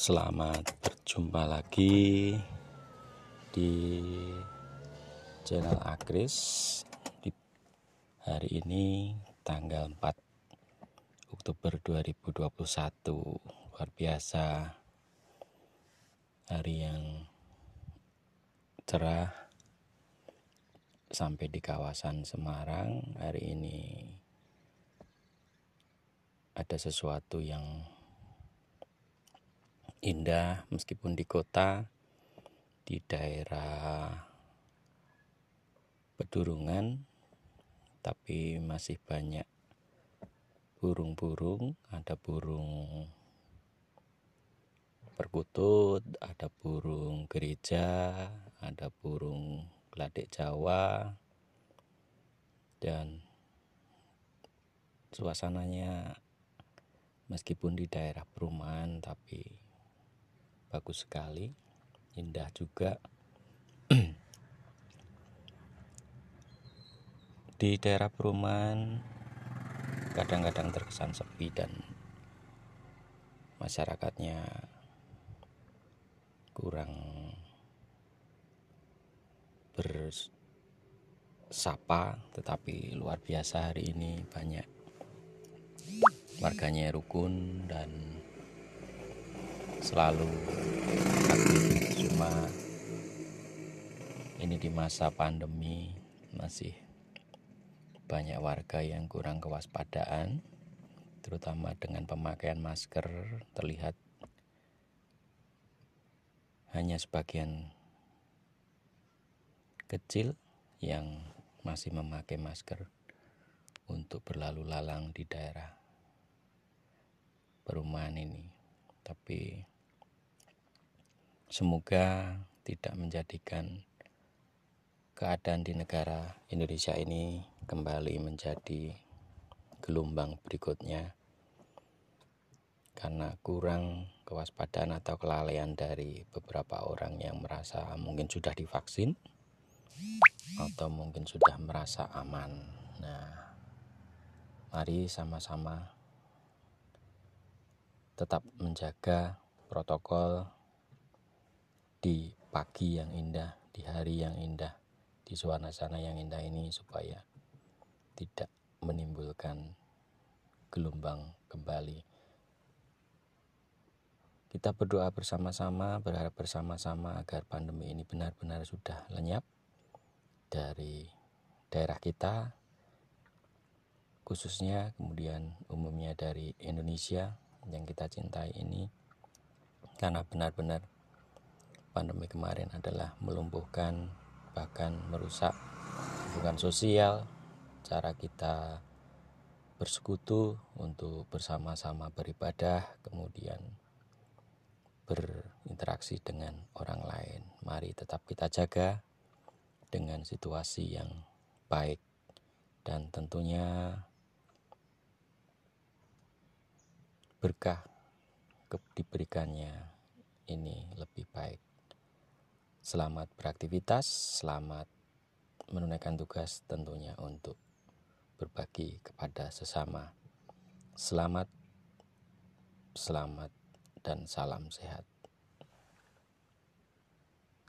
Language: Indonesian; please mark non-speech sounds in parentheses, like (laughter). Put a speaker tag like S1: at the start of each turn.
S1: Selamat berjumpa lagi di channel Akris. Di hari ini tanggal 4 Oktober 2021 luar biasa. Hari yang cerah sampai di kawasan Semarang. Hari ini ada sesuatu yang indah meskipun di kota di daerah pedurungan tapi masih banyak burung-burung. Ada burung perkutut ada burung gereja ada burung geladik jawa dan suasananya meskipun di daerah perumahan tapi bagus sekali indah juga. (clears throat) Di daerah perumahan kadang-kadang terkesan sepi dan masyarakatnya kurang bersapa tetapi luar biasa hari ini banyak warganya rukun dan selalu aktif cuma ini di masa pandemi masih banyak warga yang kurang kewaspadaan terutama dengan pemakaian masker terlihat hanya sebagian kecil yang masih memakai masker untuk berlalu lalang di daerah perumahan ini tapi Semoga tidak menjadikan keadaan di negara Indonesia ini kembali menjadi gelombang berikutnya karena kurang kewaspadaan atau kelalaian dari beberapa orang yang merasa mungkin sudah divaksin atau mungkin sudah merasa aman. Nah, mari sama-sama tetap menjaga protokol di pagi yang indah, di hari yang indah, di suasana yang indah ini supaya tidak menimbulkan gelombang kembali. Kita berdoa bersama-sama, berharap bersama-sama agar pandemi ini benar-benar sudah lenyap dari daerah kita, khususnya kemudian umumnya dari Indonesia yang kita cintai ini, karena benar-benar pandemi kemarin adalah melumpuhkan bahkan merusak hubungan sosial cara kita bersekutu untuk bersama-sama beribadah kemudian berinteraksi dengan orang lain. Mari tetap kita jaga dengan situasi yang baik dan tentunya berkah diberikannya ini lebih baik Selamat beraktivitas, selamat menunaikan tugas tentunya untuk berbagi kepada sesama. Selamat, selamat, dan salam sehat.